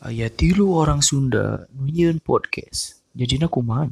Aya tilu orang Sunda nunyeun podcast. Jadina kumaha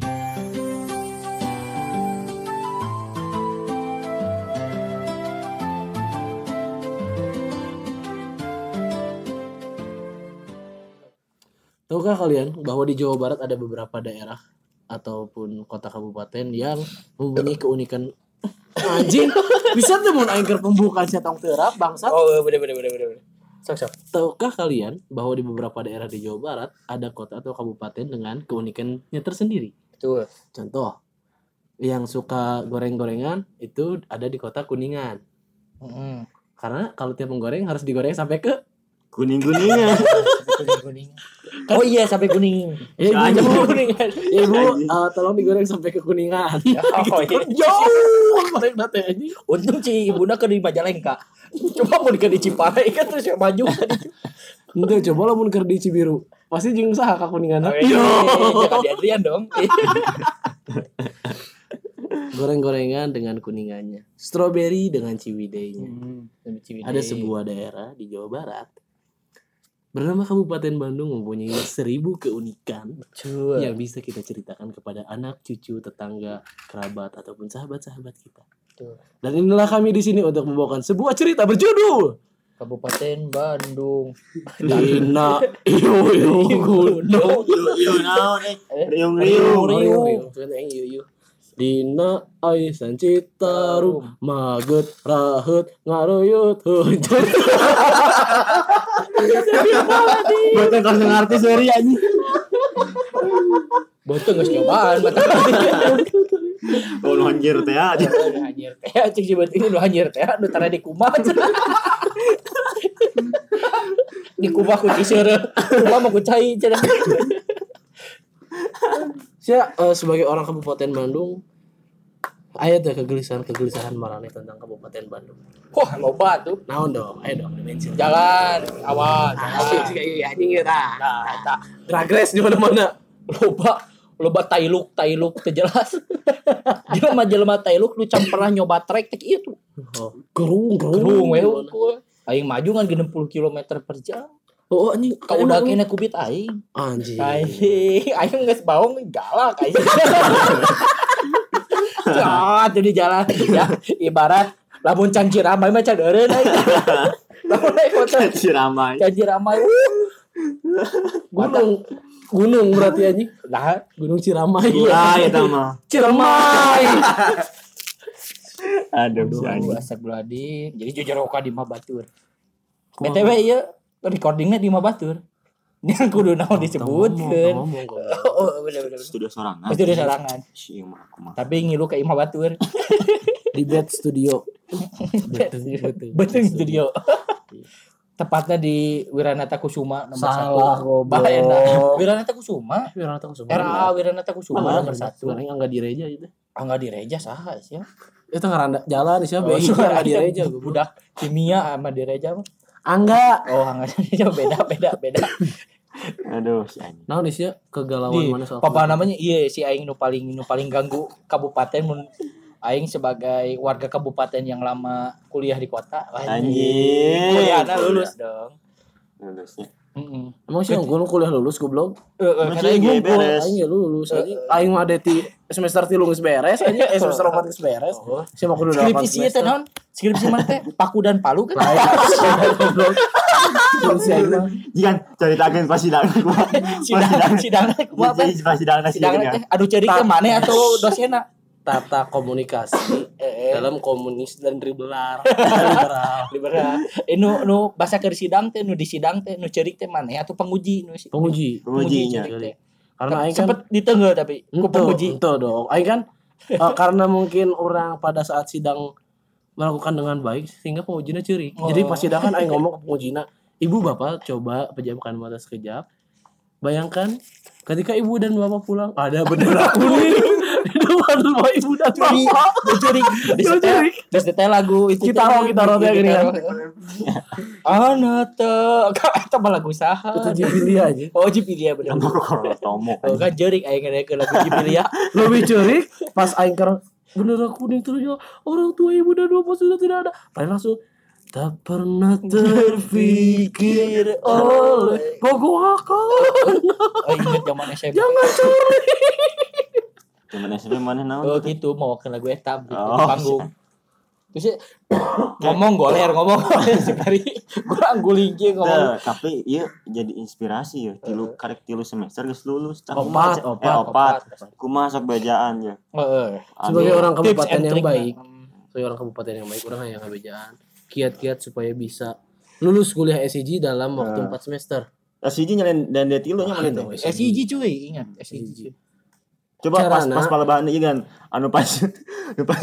Tahukah kalian bahwa di Jawa Barat ada beberapa daerah ataupun kota kabupaten yang mempunyai keunikan anjing bisa tuh mun aing keur pembukaan tong terap bangsat Oh, bener bener bener bener. Sok sok. tahukah kalian bahwa di beberapa daerah di Jawa Barat ada kota atau kabupaten dengan keunikannya tersendiri Betul. contoh yang suka goreng-gorengan itu ada di kota Kuningan Heeh. karena kalau tiap menggoreng harus digoreng sampai ke kuning kuningnya Kuning kuning. Oh iya sampai kuning. ya ibu, Sampai ibu, kuning. ya, ibu eh, tolong digoreng sampai ke Kuningan Oh iya. jauh goreng nate anjing Untung si ibuna ke di Majalengka. Coba mau di di Ciparai kan terus yang maju kan. Coba lah mun keur di Cibiru. Pasti jeung saha ka kuningan. Yo, jangan di Adrian dong. Goreng-gorengan dengan kuningannya. Strawberry dengan ciwidey-nya. Ada sebuah daerah di Jawa Barat bernama Kabupaten Bandung mempunyai seribu keunikan Betul. yang bisa kita ceritakan kepada anak, cucu, tetangga, kerabat ataupun sahabat-sahabat kita. Betul. Dan inilah kami di sini untuk membawakan sebuah cerita berjudul Kabupaten Bandung. Dina Iyo Iyo Gunung Yo yo naon eh riung Riung. Dina Aisan Citarum Maget Rahut Ngaruyut Hujan Betul kalau ngerti seri anjing Betul nggak cobaan, betul. Kalau anjir teh aja Udah anjir teh, cik si betul udah anjir teh, udah tara di kumah. di kumah ku kiseur, kumah mah ku cai cenah. Saya eh, sebagai orang Kabupaten Bandung Ayo tuh kegelisahan-kegelisahan marane tentang Kabupaten Bandung Wah, loba tuh. Naon dong, ayo dong dimensi Jalan, awan, Asik sih jalan. kayak anjing ya tah. Nah, Progres di mana-mana. loba loba tailuk tailuk teu jelas. Jelema jelema tailuk lu can pernah nyoba trek teh ieu tuh. Oh, gerung, gerung. Gerung we. Aing maju kan 60 km per jam. Oh, anjing. Kau udah kena kubit aing. anjing. Aing, aing geus baong galak aing. Cot di jalan ya ibarat lamun can Ciramai mah can eureun aing. Lamun naik motor can Ciramai. uh. Gunung. Gunung berarti anjing. Nah, Gunung Ciramai. ah eta mah Ciramai. aduh si anjing. Jadi jujur oka di mah batur. BTW ieu recordingnya di mah batur. Yang kudu naon disebutkeun. Ngomong, ngomong. Oh, bener bener. studio sorangan si mah aku mah Tapi ngilu ke imah batur. Di bed studio. Betul studio. Tepatnya di Wiranata Kusuma nomor Salah, satu. goblok. Bah, enak. Wiranata Kusuma. Wiranata Kusuma. RA Wiranata Kusuma nomor satu. Sekarang enggak di reja itu. Ah enggak di Reja saha sih. Itu ngaranda jalan siapa? Oh, di reja. Budak kimia sama di Reja mah. Angga. Oh, di Reja beda beda beda. aduh si anjing Nah, di sih kegalauan di mana soal apa namanya iya si aing nu paling nu paling ganggu kabupaten mun aing sebagai warga kabupaten yang lama kuliah di kota Anjing. kuliahna lulus dong lulusnya Heeh. Emang sih gue kuliah lulus goblok. Masih karena ibu beres. Aing ya lulus anjing. Aing mah deti semester 3 geus beres anjing. Eh semester 4 geus beres. Oh. Saya mah kudu 8 skripsi ieu teh naon skripsi mana teh paku dan palu kan goblok. Jangan ceritakan pas sidang sidang sidang kumaha sidang sidang teh adu cerik teh mana atau dosena Tata komunikasi eh dalam komunis dan. Liberal. liberal eh nu nu bahasa keur sidang teh nu di sidang teh nu cerik teh mana atau penguji nu si- Penguji. Pengujinya. Karena aing kan sempet ditenggel tapi ku penguji ento dong. Aing kan eh, karena mungkin orang pada saat sidang melakukan dengan baik sehingga pengujinya. Jadi Oh. pas sidang kan aing ngomong ke pengujina, "Ibu Bapak coba pejamkan mata sekejap. Bayangkan ketika ibu dan bapak pulang ada bendera kuning di depan rumah ibu dan Curi, bapak. dicuri, disetel, disetel lagu itu. Kita mau, kita rote gini kan. Anak teh, itu mah lagu saha. Itu Jibilia aja. Oh Jipilia bener. Kamu kalau tomo Oh kan jerik aing ke lagu Jipilia. Lebih curi pas aing ker bendera kuning terus ya orang tua ibu dan bapak sudah tidak ada. Paling langsung Tak pernah terpikir oleh Pokok akan Oh inget zaman SMP. Jangan curi Cuman SMP mana naon? Oh gitu mau ke lagu etam gitu, Oh, di panggung. Terus ya, ngomong goler ngomong sekali gue anggulingki ngomong Teu, tapi iya jadi inspirasi ya. Tilu karek tilu semester geus lulus. Tah, Opat, opat, eh, opat. Kumaha sok bejaan ya. Heeh. Sebagai orang kabupaten yang baik Sebagai orang kabupaten yang baik Orang yang ngabejaan Kiat-kiat supaya bisa Lulus kuliah SIG dalam waktu 4 semester SIG nyalain dan dia tilu nya mana teh? SIG cuy ingat SIG Coba pas Carana. pas palabahan ieu kan anu pas anu pas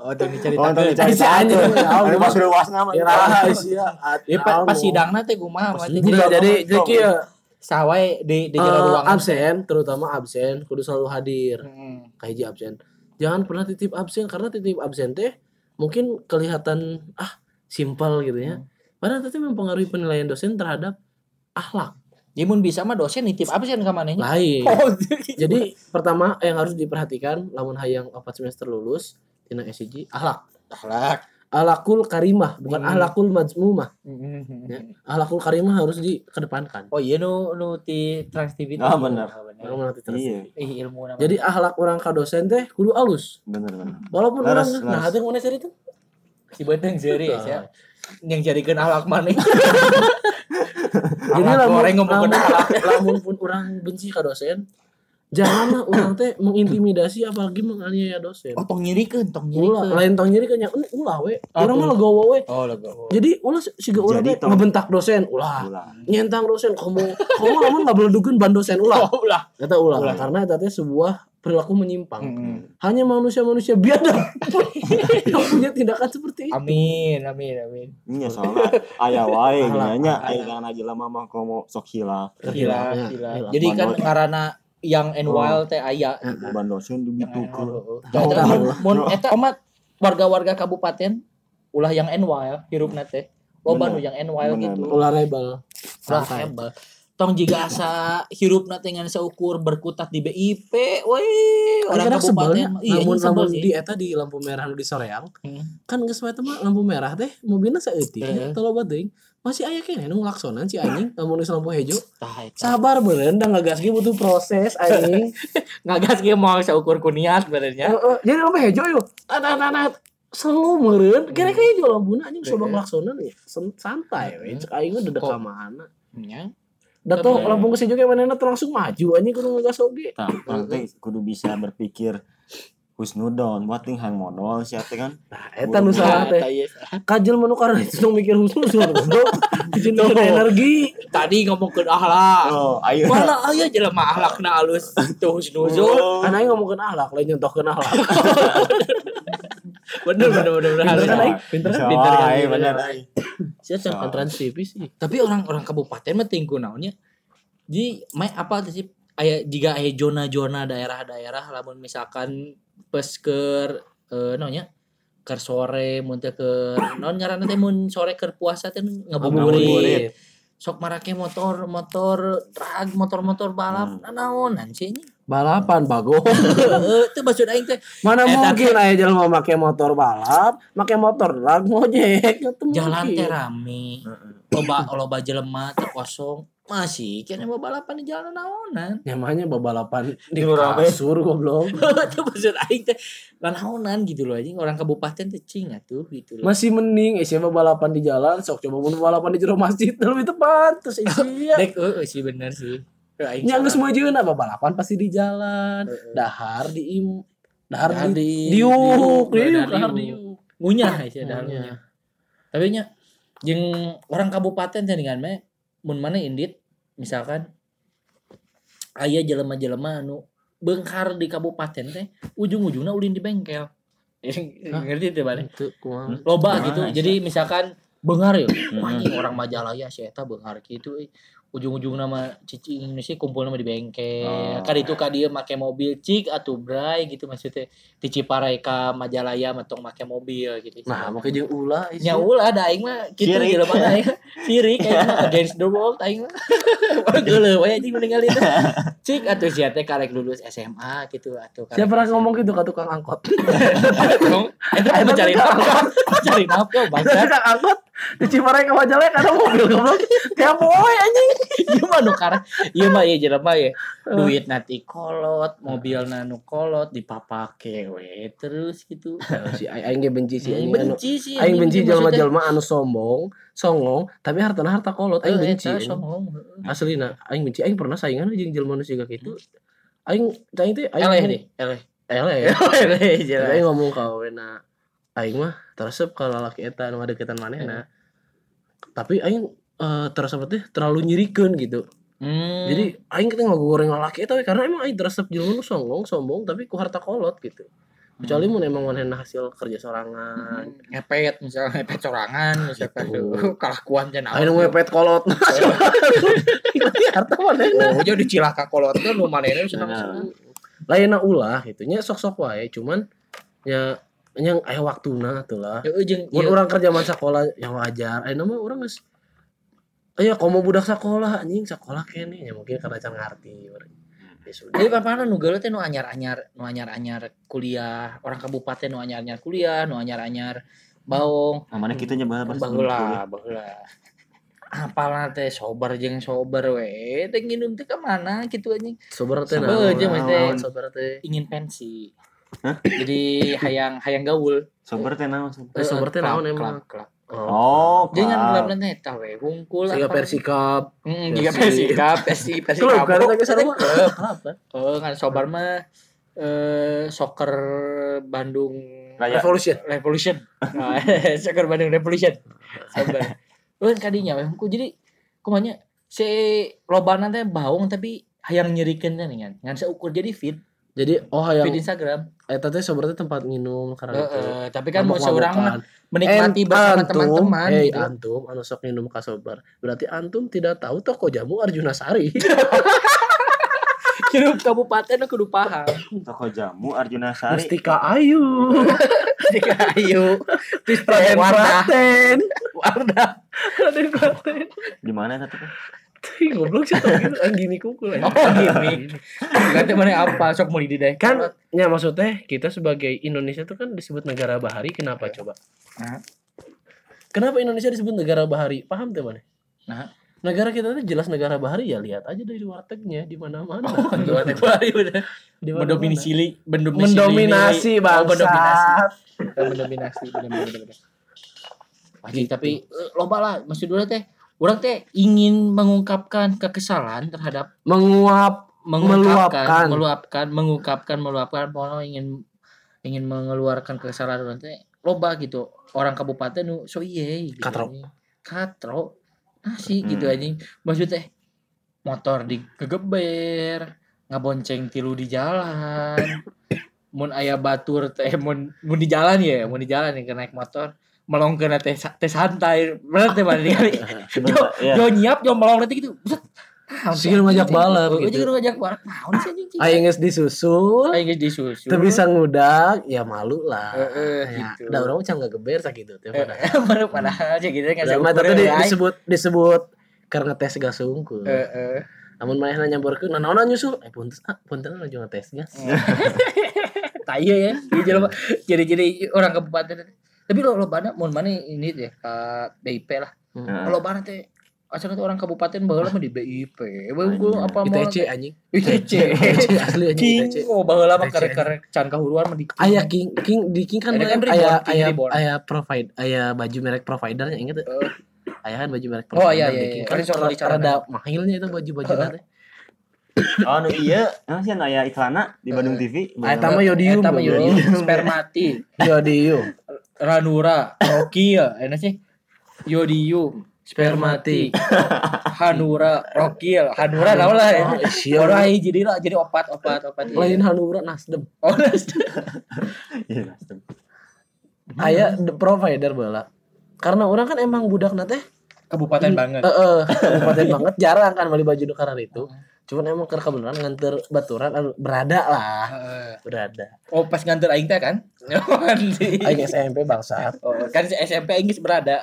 oh tuh Oh, tadi diceritakan cerita Isi anjing. Anu pas sudah wasna mah. Ya rahasia ya pas pas sidangna teh kumaha jadi jadi kieu, sawai di di jalan ruangan. absen terutama absen kudu selalu hadir. Hmm. kayak hiji absen. Jangan pernah titip absen karena titip absen teh mungkin kelihatan ah simpel gitu ya. Padahal itu mempengaruhi penilaian dosen terhadap akhlak Jadi mun bisa mah dosen nitip absen ka manehnya. lain Oh, jadi pertama yang harus diperhatikan lamun hayang 4 semester lulus tina SIG akhlak akhlak. akhlakul karimah bukan Hmm. akhlakul majmumah Hmm. ya. akhlakul karimah harus dikedepankan Oh iya nu nu ti Trans TV. Ah, bener. Kalau mau nanti terus. Iya, Ih ilmu nama. jadi akhlak orang ka dosen teh kudu alus bener bener. walaupun Laras, orang nah laras. hati mana cerita si Bedeng seri ya. Yang jadikan akhlak maneh. Jadi lamun, lamun, lamun pun orang benci ka dosen, janganlah orang teh mengintimidasi apalagi menganiaya dosen. Oh tong nyirikeun, tong Ulah, nyirikeun. lain tong nyeri kan ulah we. Orang mah legowo we. Oh lagu. Jadi ulah siga urang teh ngebentak dosen ulah. Ulah. Nyentang dosen kamu kamu lamun ngabeledukeun ban dosen ulah. Oh ulah. Eta ulah Ulah. karena eta teh sebuah perilaku menyimpang. Hmm. Hanya manusia-manusia biadab yang punya tindakan seperti itu. Amin, amin, amin. Iya soalnya aya wae Alah. nya aya kana aja lama mah komo sok hilaf. Gila, Ya, gila. gila. Jadi kan ngarana yang and Oh. wild teh aya. Ban dosen. Eta Tahu. mun eta amat warga-warga kabupaten ulah yang and wild hirupna teh. Loba nu yang and wild gitu. Ulah rebel. Wah, Santai. Tong jika asa hirupna teh ngan seukur berkutat di BIP, woi orang Kadang sebel kabupaten. ya. Iya, sebel lamun sih. di eta di lampu merah di soreang, Hmm. kan geus wae teh mah lampu merah teh mobilna saeutik teu loba teuing. Masih aya kene nu ngelaksonan si anjing lamun geus lampu hejo. Sabar beureun da ngagas ge butuh proses anjing. Ngagas ge mau seukur kuniat benernya. Heeh, jadi lampu hejo yo. Tatat selalu meureun kira kira hejo lampuna anjing coba ngelaksonan ya santai we cek aing dedek Kok- ka mana. Nya. Da tuh geus hejo ge manehna teu langsung maju anjing kudu ngagas oge. Tah, teh kudu bisa berpikir husnudon, buat ting hang modal sia teh kan. Nah, eta nu salah teh. ieu. Kajel manu karena itu nu mikir goblok. Bikin energi. Tadi ngomongkeun akhlak. Oh, ayo. Mana aya jelema akhlakna alus tuh husnuzul. Oh. Kan aing ngomongkeun akhlak, lain nyontohkeun akhlak. Bener bener bener bener. Pinter kan? Pinter kan? Pinter kan, pinter bener kan. Sia can trans TV sih. Tapi orang-orang kabupaten mah tingku naonnya. Jadi mai apa sih aya jika aya zona-zona daerah-daerah lamun misalkan pas ke eh naonnya ke sore mun teh ke naon ngaranna teh mun sore ke puasa teh ngabuburit. Sok marake motor motor drag motor-motor balap Hmm. naonan sih ini. Balapan bago. Heeh, teu maksud aing teh Mana Eta mungkin aya jelema make motor balap, make motor drag ngojek. Itu jalan teh rame. Loba loba jelema teh kosong. Masih kene mau balapan di jalan naonan. Nyamanya babalapan di Di rame. kasur goblok. itu maksud aing teh naonan gitu loh anjing orang kabupaten teh cing atuh gitu loh. Masih mending eh siapa balapan di jalan, sok coba mun balapan di jero masjid lebih tepat. Terus isia. Dek eueuh sih bener sih. Geus salah. meujeun apa balapan pasti di jalan. Dahar di im dahar Dahar di di- diuk, diuk, diuk, dahar dahar diuk. ngunyah sih dahar Ngunyah. ngunyah. Tapi nya jeung orang kabupaten teh dengan me mun mana indit misalkan aya jelema-jelema anu beungkar di kabupaten teh ujung-ujungna ulin di bengkel. Ngerti teh kumaha? loba gitu jadi misalkan bengar ya anjing orang Majalaya si eta bengar gitu. Ujung-ujung nama cici Indonesia kumpul nama di bengkel. Oh. kan itu kan dia make mobil cik atau bray gitu maksudnya. Di Ciparai ka Majalaya matong make mobil gitu. Nah, makanya jeung ulah nya ulah ada aing mah gitu Sirik. jelema aing sirik kayak against the world aing mah. Geuleuh we anjing meninggal itu. Cik atuh sia teh karek lulus SMA gitu atuh karek Siapa pernah ngomong gitu ke tukang angkot? dong itu mencari nafkah. mencari nafkah bangsa tukang angkot? Di Ciparai ke Majalaya karena mobil goblok. Kayak boy anjing. iya mah nu karek iya mah ya jelema ya duit nanti kolot mobil nanu kolot dipapake we terus gitu Si aing ge benci sih Hmm, anjing anu. benci sih Aing benci jelema-jelema anu sombong, songong, tapi hartana harta kolot. Aing Eh, benci. songong. Aslina, aing benci. Aing pernah saingan jeung jelema nu siga kitu. Aing aing teh aing eleh eleh Eleh. eleh aing ngomong ka awena aing mah teresep ka lalaki eta nu ngadeukeutan manehna. Tapi aing eh, teresep teh terlalu nyirikeun gitu. Hmm. Jadi aing kita ngagoreng lalaki eta we karena emang aing teresep jelema nu songong, sombong tapi ku harta kolot gitu. Kecuali mun emang manehna hasil kerja sorangan. ngepet misalnya ngepet corangan misalkan Gitu. kelakuan jangan Aing ngepet kolot. Berarti harta manehna. oh jadi cilaka kolot kan lu manehna senang Nah. senang Lainna ulah gitu nya sok-sok wae cuman ya yang aya waktuna tuh lah. ya Mun ya, orang kerja masa sekolah yang wajar. Ayeuna mah urang geus Aya komo budak sekolah anjing sekolah kene ya mungkin karena can ngarti. Ya sudah. jadi apa nu geuleuh teh nu anyar-anyar nu anyar-anyar kuliah orang kabupaten nu anyar-anyar kuliah nu anyar-anyar baung Namanya kita nyebar baheula baheula apalah teh sobar jeung sobar we teh nginum teh ka mana gitu anjing Sobar teh naon? aja, Mas, teh. Sobar teh. ingin pensi jadi hayang hayang gaul Sober teh naon? sober? Eh, sobar teh naon emang? Oh. Oh, jangan klub. gelap neta we hungkul Siga. Persikap. Hmm, jika Persi. Persikap, Persi, Persi Klub kan Kabuk. tadi sarua. Apa? Oh, ngan sobar mah eh soccer Bandung Raya. Revolution. Revolution. Nah, soccer Bandung Revolution. Sabar. Ulun kadinya we ku jadi kumanya si lobana teh baung tapi hayang nyerikeun teh nih kan. Ngan seukur jadi feed, Jadi oh yang feed Instagram. teh sobar teh tempat minum karena itu. Heeh, tapi kan mau seorang menikmati bersama teman-teman hey, gitu. antum anu sok minum ka sobar. Berarti antum tidak tahu toko jamu Arjuna Sari. Hidup kabupaten kudu paham. Toko jamu Arjuna Sari. Mustika Ayu. Jika ayo. Terus Raden warna warna. Raden Praten. Di mana eta Ih, goblok sih tau gitu an gini kumpul Oh, gini. Ganti mana apa sok mau di deh. kan ya maksudnya kita sebagai Indonesia tuh kan disebut negara bahari kenapa coba? Nah. kenapa Indonesia disebut negara bahari? Paham tuh mana Nah. negara kita tuh jelas negara bahari ya lihat aja dari wartegnya di mana-mana. Dua hari udah. Di mana-mana. mendominasi mendominasi mendominasi Oh, bangsa mendominasi. Mendominasi benar-benar Wajib, tapi loba lah maksud dulu teh orang teh ingin mengungkapkan kekesalan terhadap menguap mengungkapkan Meluapkan. meluapkan mengungkapkan meluapkan pokoknya ingin ingin mengeluarkan kekesalan orang teh loba gitu orang kabupaten nu so iye gitu Katro. anjing. katro nasi gitu Hmm. anjing maksud teh motor digegeber ngabonceng tilu di jalan mun aya batur teh mun mun di jalan ya mun di jalan ya naik motor melongkeun teh sa- teh santai bener teh mana kali ya. yo nyiap yo melong nanti gitu buset Ah, Sih, lu ngajak balap gitu. gitu. ngajak balap. Naon sih anjing? aing geus disusul Aing geus disusul. teu bisa ngudak ya malu lah Heeh, ya, gitu. da urang can geber sakitu teh Eh, padahal padahal aja gitu kan mah tadi di- disebut disebut karena tes gas sungkul Heeh. namun manehna nyamborkeun nah naon nyusul eh punten ah punten anu tes gas Tai ya. Jadi jelema jadi jadi orang kabupaten. Tapi lo lo mana mun mana ini deh ke BIP lah. Heeh. Kalau mana teh asal orang kabupaten baheula mah di BIP. Baheula apa mau ITC anjing ITC. Asli anjing King ITC oh baheula mah ITC. karek-karek can kahuruan mah di Aya King King di King kan Ada kan banyak Reborn, aya King aya Reborn. aya provide aya baju merek providernya inget tuh Eh. aya kan baju merek Oh, provider iya, di iya, King iya. kan sok rada- dicarana. rada mahilnya itu baju-baju teh Oh, nu iya, emang sih aya iklana di Bandung Eh. TV. Ah, eta mah yodium goblok. yodium spermati. yodium Ranura, Rokil, enak sih. Yodium, spermati, Hanura, Rokil, Hanura naon lah ya. Oh, sia. Orang jadi lah jadi opat opat opat. lain Hanura Nasdem Oh, nas- Iya, nasdem. aya the provider bala karena orang kan emang budak teh kabupaten banget. Heeh, kabupaten banget jarang kan beli baju nu karar itu. Cuman emang keur kebenaran nganter baturan anu berada lah, Heeh. berada. Oh pas nganter aing teh kan? Aing SMP bangsat. Oh, kan si SMP aing geus berada.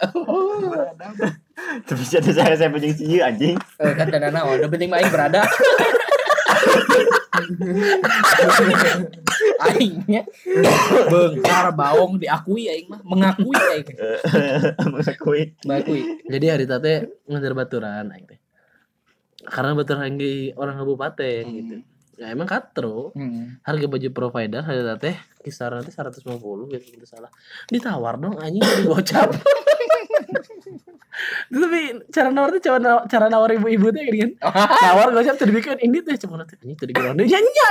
Tapi ada saya saya penting sih anjing. Eh, kan tanda naon, yang penting mah aing berada. Aingnya bengkar baong diakui aing mah, mengakui aing. Mengakui. Mengakui. Jadi hari teh nganter baturan aing teh. Karena di orang kabupaten gitu. Ya emang katro. Hmm. Harga baju provider hari teh kisaran teh 150 gitu gitu salah. Ditawar dong anjing jadi gocap. Tapi cara nawar tuh cara nawar, cara nawar ibu-ibu gini kan. Nawar gocap tadi bikin ini teh cuma nanti anjing tadi geronde nyanyi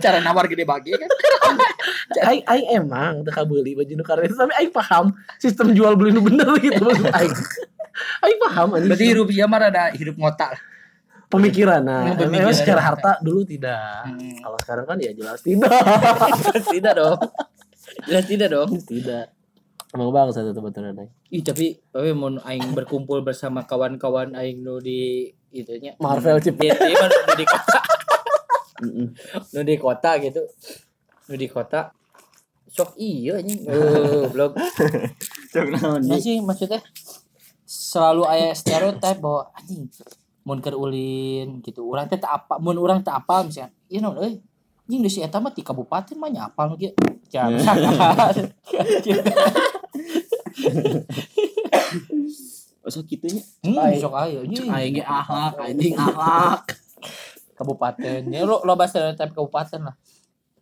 Cara nawar gede bagi kan. aing aing emang teu kabeuli baju nu karena itu tapi aing paham sistem jual beli nu bener gitu maksud aing. Aing paham anjing. Berarti hidup mah ada hidup ngotak. Pemikiran nah. Pemikiran. Secara harta dulu tidak. Hmm. Kalau sekarang kan ya jelas tidak. tidak dong. Jelas tidak dong. tidak. Emang bang satu teman aing. Ih tapi tapi mau aing berkumpul bersama kawan-kawan aing nu di itunya Marvel Cip. di, di, di kota nu di kota gitu nu di kota sok iya anjing oh blog Cok naon nah sih? sih maksudnya selalu aya stereotip bahwa anjing mun keur ulin gitu. Urang teh tak apa mun urang tak apa misalnya. Ieu naon euy? Anjing geus si eta mah ti kabupaten mah nya apal nu kieu? Jangan Masa kitunya? hmm sok aya anjing Aing ge akhlak, anjing akhlak. kabupaten. Ya lo lo bahas stereotip kabupaten lah.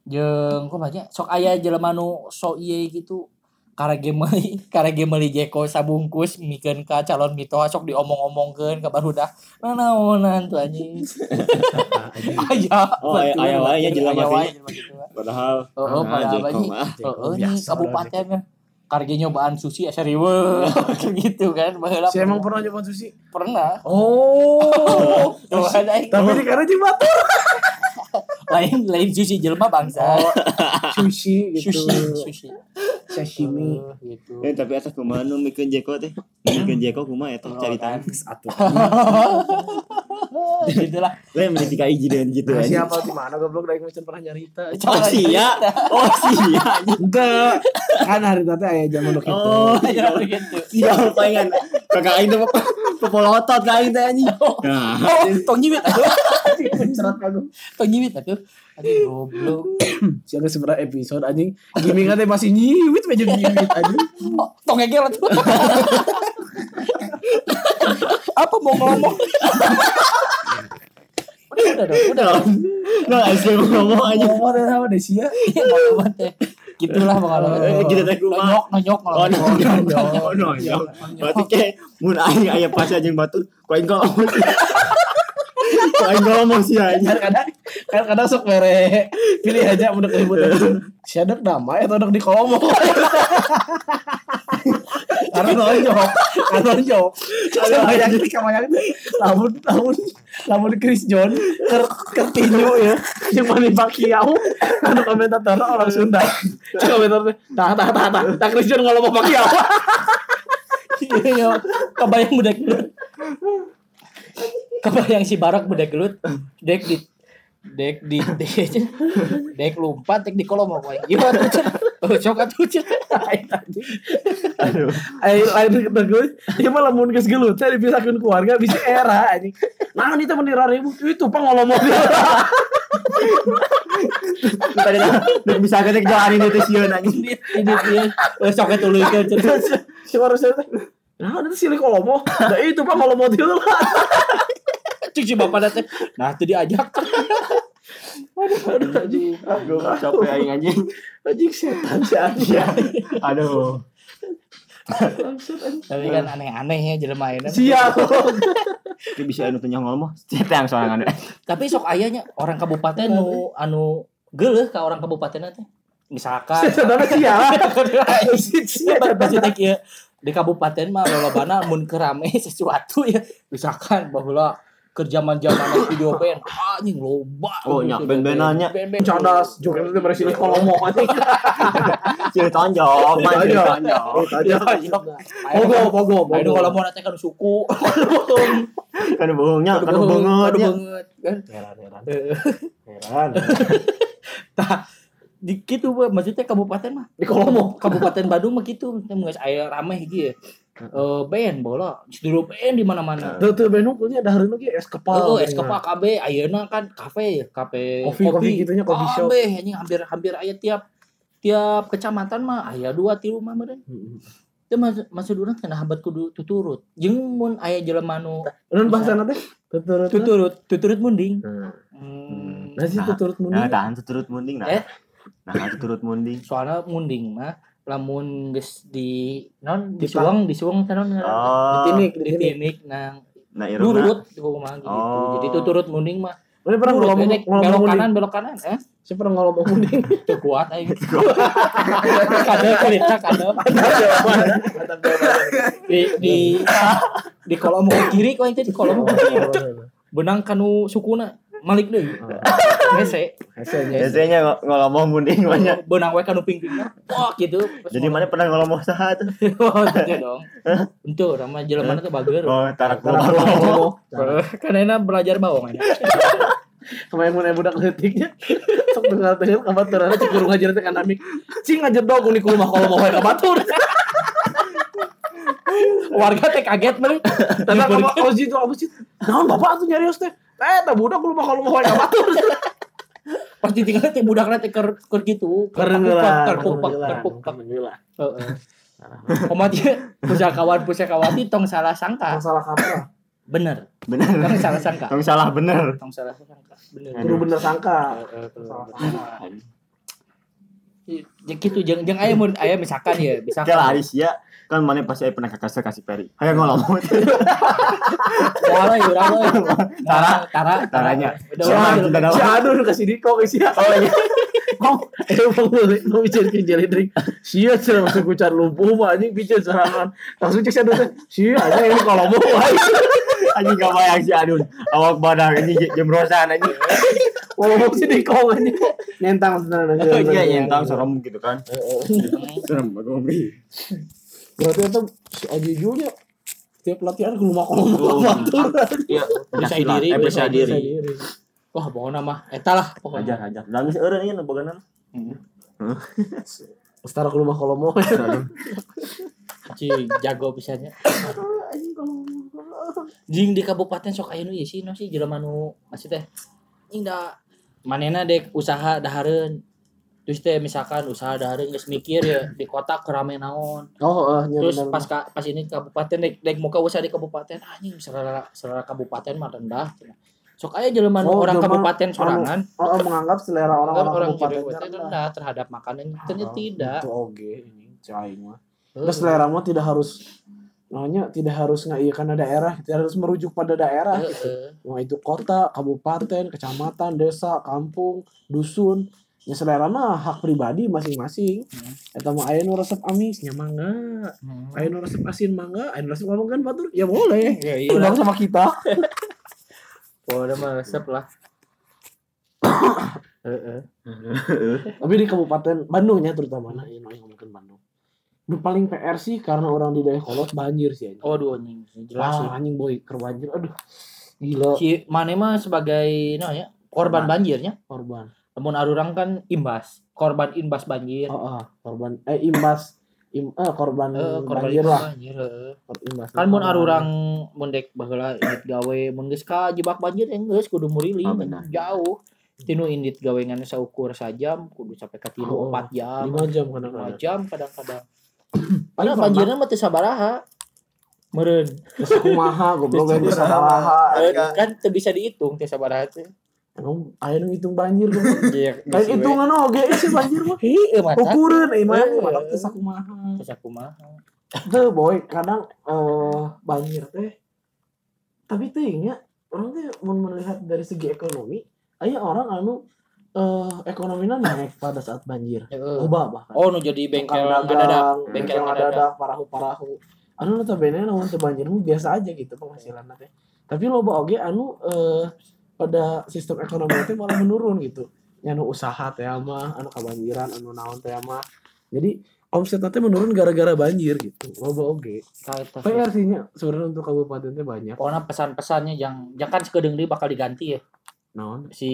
Jeung banyak? Sok aya jelema nu sok ieu gitu karage meuli karage meuli jeko sabungkus mikeun ka calon mitoha sok diomong-omongkeun ka barudak nah naonan tuh anjing aya Oh, aya aya wae nya jelema aya wae teh. jelema gitu Padahal Heeh, ah, padahal Jeko anjing. mah. heeh nya Biasa kabupaten mah karge nyobaan sushi asa riweuh gitu kan baheula Si emang pernah nyoba sushi? pernah Oh. Tapi di karena batu. lain lain sushi jelema bangsa Sushi gitu. sushi sushi Sashimi. Eh, gitu Eh tapi atas kumaha nu mikeun Jeko teh? Mikeun Jeko kumaha eta Oh, carita. Atuh. gitulah Lain meniti ka hiji dan gitu Nah, aja. siapa di mana goblok daeng macam pernah nyarita. Oh sia. Oh sia. Enggak. Kan hari tadi aya zaman nu kitu. Oh ya gitu sia palingan. Kakak aing teh pepolotot ka aing teh anjing. Nah, oh tong nyibit atuh Cerat kagum. tong nyibit atuh aduh goblok Siapa seberapa episode anjing? Teh masih nyiwit aja nyiwit anjing. oh, tong ngegel atuh apa mau ngomong udah udah dong udah dong nah asli ngomong aja. Ngomong teh sama deh sia. Iya, pengalaman teh gitulah pengalaman Eh, gitu teh kumaha? nonyok nonyok Oh, nonyok nonyok. Oh. Berarti kayak mun aing aya pas anjing batur, kok aing ngomong. Kok aing ngomong sih anjing. Kadang kan kadang sok mere pilih aja udah keribut. Siadek damai atau dek di kolom. Karena nonjok, karena nonjok. Sama yang di kamar itu, lamun lamun lamun Chris John ker kertinyo ya, yang mana Pacquiao, anu komentator orang Sunda, komentar teh, tah tah tah tah, tah Chris John ngomong Pacquiao. Iya, kebayang budak gelut. Kebayang si Barak budak gelut. Dek di dek di dek dek lompat dek di kolom apa iya tuh oh sok atuh cen Aduh. Ayo lain bagus, dia malah mun geus gelut, saya dipisahkan keluarga bisa era anjing. Nah, itu menira ribu, itu pang ngomong Tadi lah, bisa ketek jalan ini teh sieun anjing. ini dia. Oh sok etuluykeun cen si harusnya nah itu silih kolomo. Nah itu pak kolomo itu lah. Cik si bapak datang. Nah itu diajak aduh aduh anjing. Gue capek aing anjing. anjing setan si anjing. Aduh. Tapi kan aneh-aneh ya jelema ayeuna siap. Itu bisa anu teh ngomong. Cerita yang sorangan. tapi sok ayahnya orang kabupaten nu anu. geuleuh ka orang kabupaten teh? Misalkan. Siap Siapa maksudnya kieu di kabupaten mah lolobana mun kerame sesuatu ya. Misalkan bahula ke zaman-zaman video band anjing loba Oh, nyak band-bandannya. band-band Cadas, joget itu presiden kolomo anjing. Tonjok. tonjok. ya ya Pogo, pogo, pogo. kalau mau nanti kan suku Kan bohongnya, kan banget ya. kan Heran, heran. Eh, Heran. di gitu maksudnya kabupaten mah Di Kolomo. kabupaten Bandung mah gitu nggak aya ramai gitu Eh, band bola dulu band di mana-mana Tuh tuh Bandung punya ada hari lagi es kepal. Oh, es kepal KB ayeuna kan kafe ya, kafe Kopi, kopi gitunya, kopi shop. Kabeh anjing hampir hampir aya tiap tiap kecamatan mah aya dua tilu mah. Hmm. Teu masuk masuk urang cenah habat kudu tuturut. Jeung mun aya jelema nu Nun bahasa nanti tuturut. tuturut, tuturut munding. Nah, Hmm, nah sih tuturut Nah, munding. tahan turut munding nah. Eh? Nah, itu turut munding. soalnya munding mah lamun geus di non Di disuang disuang teh non Oh. Tinik, di tinik nang Nah, irungna. nurut kumaha gitu. Oh. Jadi tuturut munding mah Mana pernah ngomong belok kanan belok kanan eh Saya pernah ngomong munding. Itu kuat aja. Kadang cerita kadang. Di di di kolom ke kiri kau itu di kolom ke kiri. Benang kanu sukuna malik deui. Hese. Hasilnya. Biasanya ng- ngomong munding banyak. Benang we kanu pingpingna. Wah gitu. Jadi mana pernah ngomong saha tuh? Oh, gitu dong. Untuk nama jelema teh bager. Oh, tarak Tarak ngomong. Karena belajar bawang aja. Kemarin mun budak letiknya. Sok dengar dengar kabar terana cek guru ngajar teh kan amik. Cing ngajar dong kuning ku rumah kalau mau ka batur. Warga teh kaget meureun. Tanda kamu oh situ apa sih? Naon bapak tuh nyarios teh. Eh, tak budak rumah kalau mau ka batur. Pas ditinggal teh budakna teh keur keur gitu. Keren lah. Keur pukpak, keur pukpak. Heeh. Komat pusakawan pusakawati tong salah sangka. Masalah kaprah. Bener. Bener. Tong salah sangka. Kamu salah bener. Tong salah sangka. Bener. Kudu bener sangka. Ya gitu jeung jeung aya mun aya misalkan ya, misalkan. lah Aris ya. Kan mana pasti aya pernah kakak kasih peri. Ayo ngomong. Salah ya tidak Si tahu? aduh kasih diko ke sia. Oh iya. Mau eh mau boleh mau bicara ke jeli drink. Sia sia masuk kucar lumpuh mah anjing bicara serangan. Langsung cek saya teh. Sia aja ini kalau mau Anjing gak bayang si Adun. Awak badak ini jemrosan anjing. ngomong si diko anjing. Nyentang tenan. Iya nyentang serem gitu kan. Serem banget. Berarti itu si Aji Junya tiap latihan ke rumah mau Oh. Iya, Bisa silat. diri, Eh, bisa bisa diri. Wah, pokoknya mah eta lah pokoknya. Hajar, hajar. Dan geus eureun ieu boganan. Setara ke rumah kalau mau. Cing, jago pisannya. Jing di kabupaten sok aya nu ieu sih, no sih jelema nu masih teh. Jing da manena dek usaha dahareun. Terus teh misalkan usaha dahareun geus mikir ya di kota kerame naon. Oh, eh Terus pas ka, pas ini kabupaten dek dek muka usaha di kabupaten anjing selera selera kabupaten mah rendah. Sok aya jelema Oh, orang jelema kabupaten sorangan oh, oh, menganggap selera kan orang-orang orang kabupaten kabupaten rendah terhadap makanan ternyata tidak. Itu oge ini cai mah. Terus selera mah tidak harus namanya tidak harus ngaikan daerah, tidak harus merujuk pada daerah. Heeh. Mau itu kota, kabupaten, kecamatan, desa, kampung, dusun. Ya selera mah hak pribadi masing-masing. Hmm. Eta mah aya nu resep amisnya mangga, Hmm. aya nu resep asin mangga, aya nu resep ngomong kan batur. Ya boleh. Ya iya. Sama kita. Pokoknya mah resep lah. Heeh. Tapi di kabupaten Bandungnya terutama nah, ini ngomongin Bandung. Nu paling PR sih karena orang di daerah kolot banjir sih anjing. Oh, anjing. Jelas. Ah, anjing boy ker banjir. Aduh. Gila Si Mane mah sebagai no ya, korban Korban. banjirnya. korban. Namun arurang kan imbas, korban imbas banjir. Oh, oh, korban eh imbas im eh korban Eh, korban banjir lah. banjir. heeh. Kor- Imbas. Kan mun arurang mun dek baheula indit gawe mun geus ka jebak banjir enggeus kudu murili Oh, benar. jauh. Tinu indit gawengan saukur sajam kudu sampai ka tilu Oh, 4 jam. 5 jam 5 kadang-kadang. jam kadang-kadang. Padahal banjirnya mah teu sabaraha. Meureun. Kumaha goblok yang bisa baraha. Eh, kan teu bisa dihitung teu sabaraha teh. Emang aya nu ngitung banjir goblok. Iya, Kayak hitungan oge sih banjir mah. Heuh, mata. Ukuran eh mah Eh. malah teh sakumaha. Terus aku mah. Tuh boy, kadang eh banjir teh. Tapi teh nya orang teh mun melihat dari segi ekonomi, aya orang anu eh ekonominya naik pada saat banjir. Heeh. Ubah bahkan. Oh, nu jadi bengkel ngadadak, dagang, bengkel ngadadak. ngadadak, parahu-parahu. anu notabene teu banjir mah biasa aja gitu penghasilan teh tapi loba oge anu eh, pada sistem ekonomi teh malah menurun gitu Ya, anu usaha teh mah anu kebanjiran anu naon teh mah jadi omset teh menurun gara-gara banjir gitu loba oge. PR sih nya sebenarnya untuk kabupaten teh banyak Pokoknya pesan-pesannya yang jangan sekedeng deui bakal diganti ya. naon Si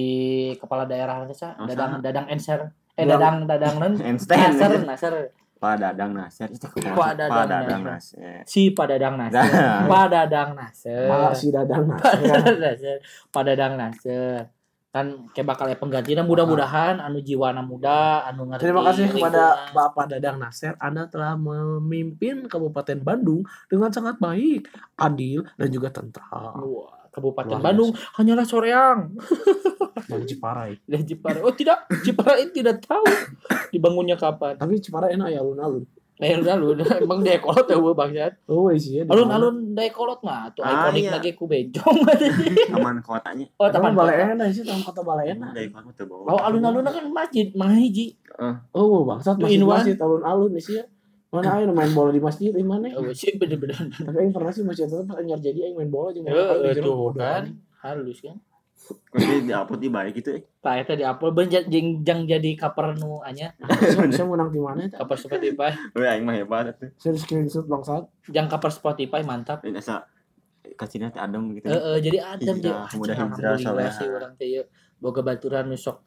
kepala daerah nanti sa, dadang dadang enser. Eh Dadang- dadang non. Einstein Nasir, Nasir. Pak Dadang Nasir itu Pak Dadang Pak Dadang Nasir. Nasir Si Pak Dadang Nasir. Pak Dadang Nasir. Pak si dadang Nasir. Pak Dadang Nasir. Kan kayak bakal ya penggantinya mudah-mudahan anu jiwana muda, anu ngerti. Terima kasih kepada. Bapak Dadang Nasir. Anda telah memimpin Kabupaten Bandung dengan sangat baik, adil, dan juga tentram. Wah, Kabupaten Luar Bandung hanyalah soreang. Dari Ciparai. Dan Jepara. Oh tidak, Jepara itu tidak tahu dibangunnya kapan. Tapi Ciparai enak ya alun-alun. Nah, lu emang dia kolot ya gue bangsat. Oh iya mana? Alun-alun daya kolot mah tuh Ah, ikonik iya. lagi ku bejong. Taman kotanya oh, Taman Balai kota. Enak sih, taman kota Balai Enak. dari kamu tuh bawa Oh, alun-alun kan masjid, mah hiji. Oh, bangsat masjid masjid alun-alun sih ya. Mana ayo main bola di masjid di mana? Oh, sih bener-bener. Tapi aing pernah sih masjid itu anyar jadi aing main bola jeung Eh, eh, tuh kan. Halus kan. Tapi di upload di baik gitu eh Tah eta di upload benjang jang jadi cover nu anya, Saya saya menang di mana? ya? cover Spotify. Wih aing mah hebat tuh Saya di screenshot bangsat. Jang cover Spotify mantap. Ini asa kasihnya teh adem gitu Eh, eh, jadi Adam dia. Hijrah, mudah hijrah, sih orang teh boga baturan nu sok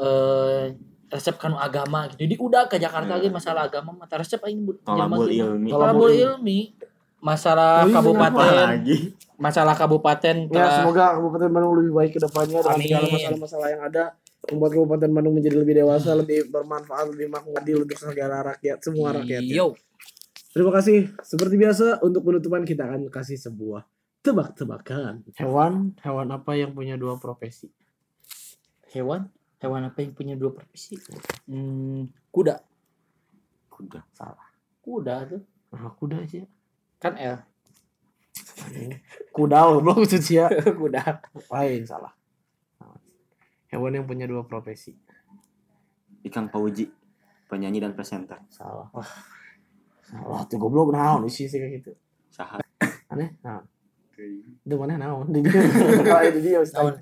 eh resep kanu agama gitu. Di udah ke Jakarta lagi masalah agama mah tah resep aing bu- tolabul ilmi Tolabul ilmi masalah iya, apa kabupaten lagi masalah kabupaten Ya, semoga Kabupaten Bandung lebih baik ke depannya dengan segala masalah-masalah yang ada. Membuat Kabupaten Bandung menjadi lebih dewasa, lebih bermanfaat, lebih makmur untuk segala rakyat, semua rakyat. ya. Yo. Terima kasih. Seperti biasa, untuk penutupan kita akan kasih sebuah tebak-tebakan. Hewan, hewan apa yang punya dua profesi? Hewan? Hewan apa yang punya dua profesi? Hmm, kuda. kuda Kuda tuh. Nah, kuda sih. Kan L. Kuda loh, belum sih ya. kuda. Lain salah. Hewan yang punya dua profesi. Ikang Pauji penyanyi dan presenter Salah. Salah tuh goblok naon isi sih kayak gitu. saha Aneh, naon. Itu mana naon? Di dia. Kalau di dia Ustaz. Naon?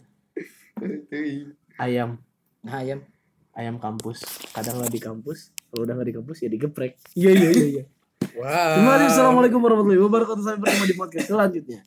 Ayam, Nah, ayam. ayam kampus. Kadang nggak di kampus, kalau udah nggak di kampus ya digeprek. Iya iya iya iya. Wow. Assalamualaikum warahmatullahi wabarakatuh. Sampai bertemu di podcast selanjutnya.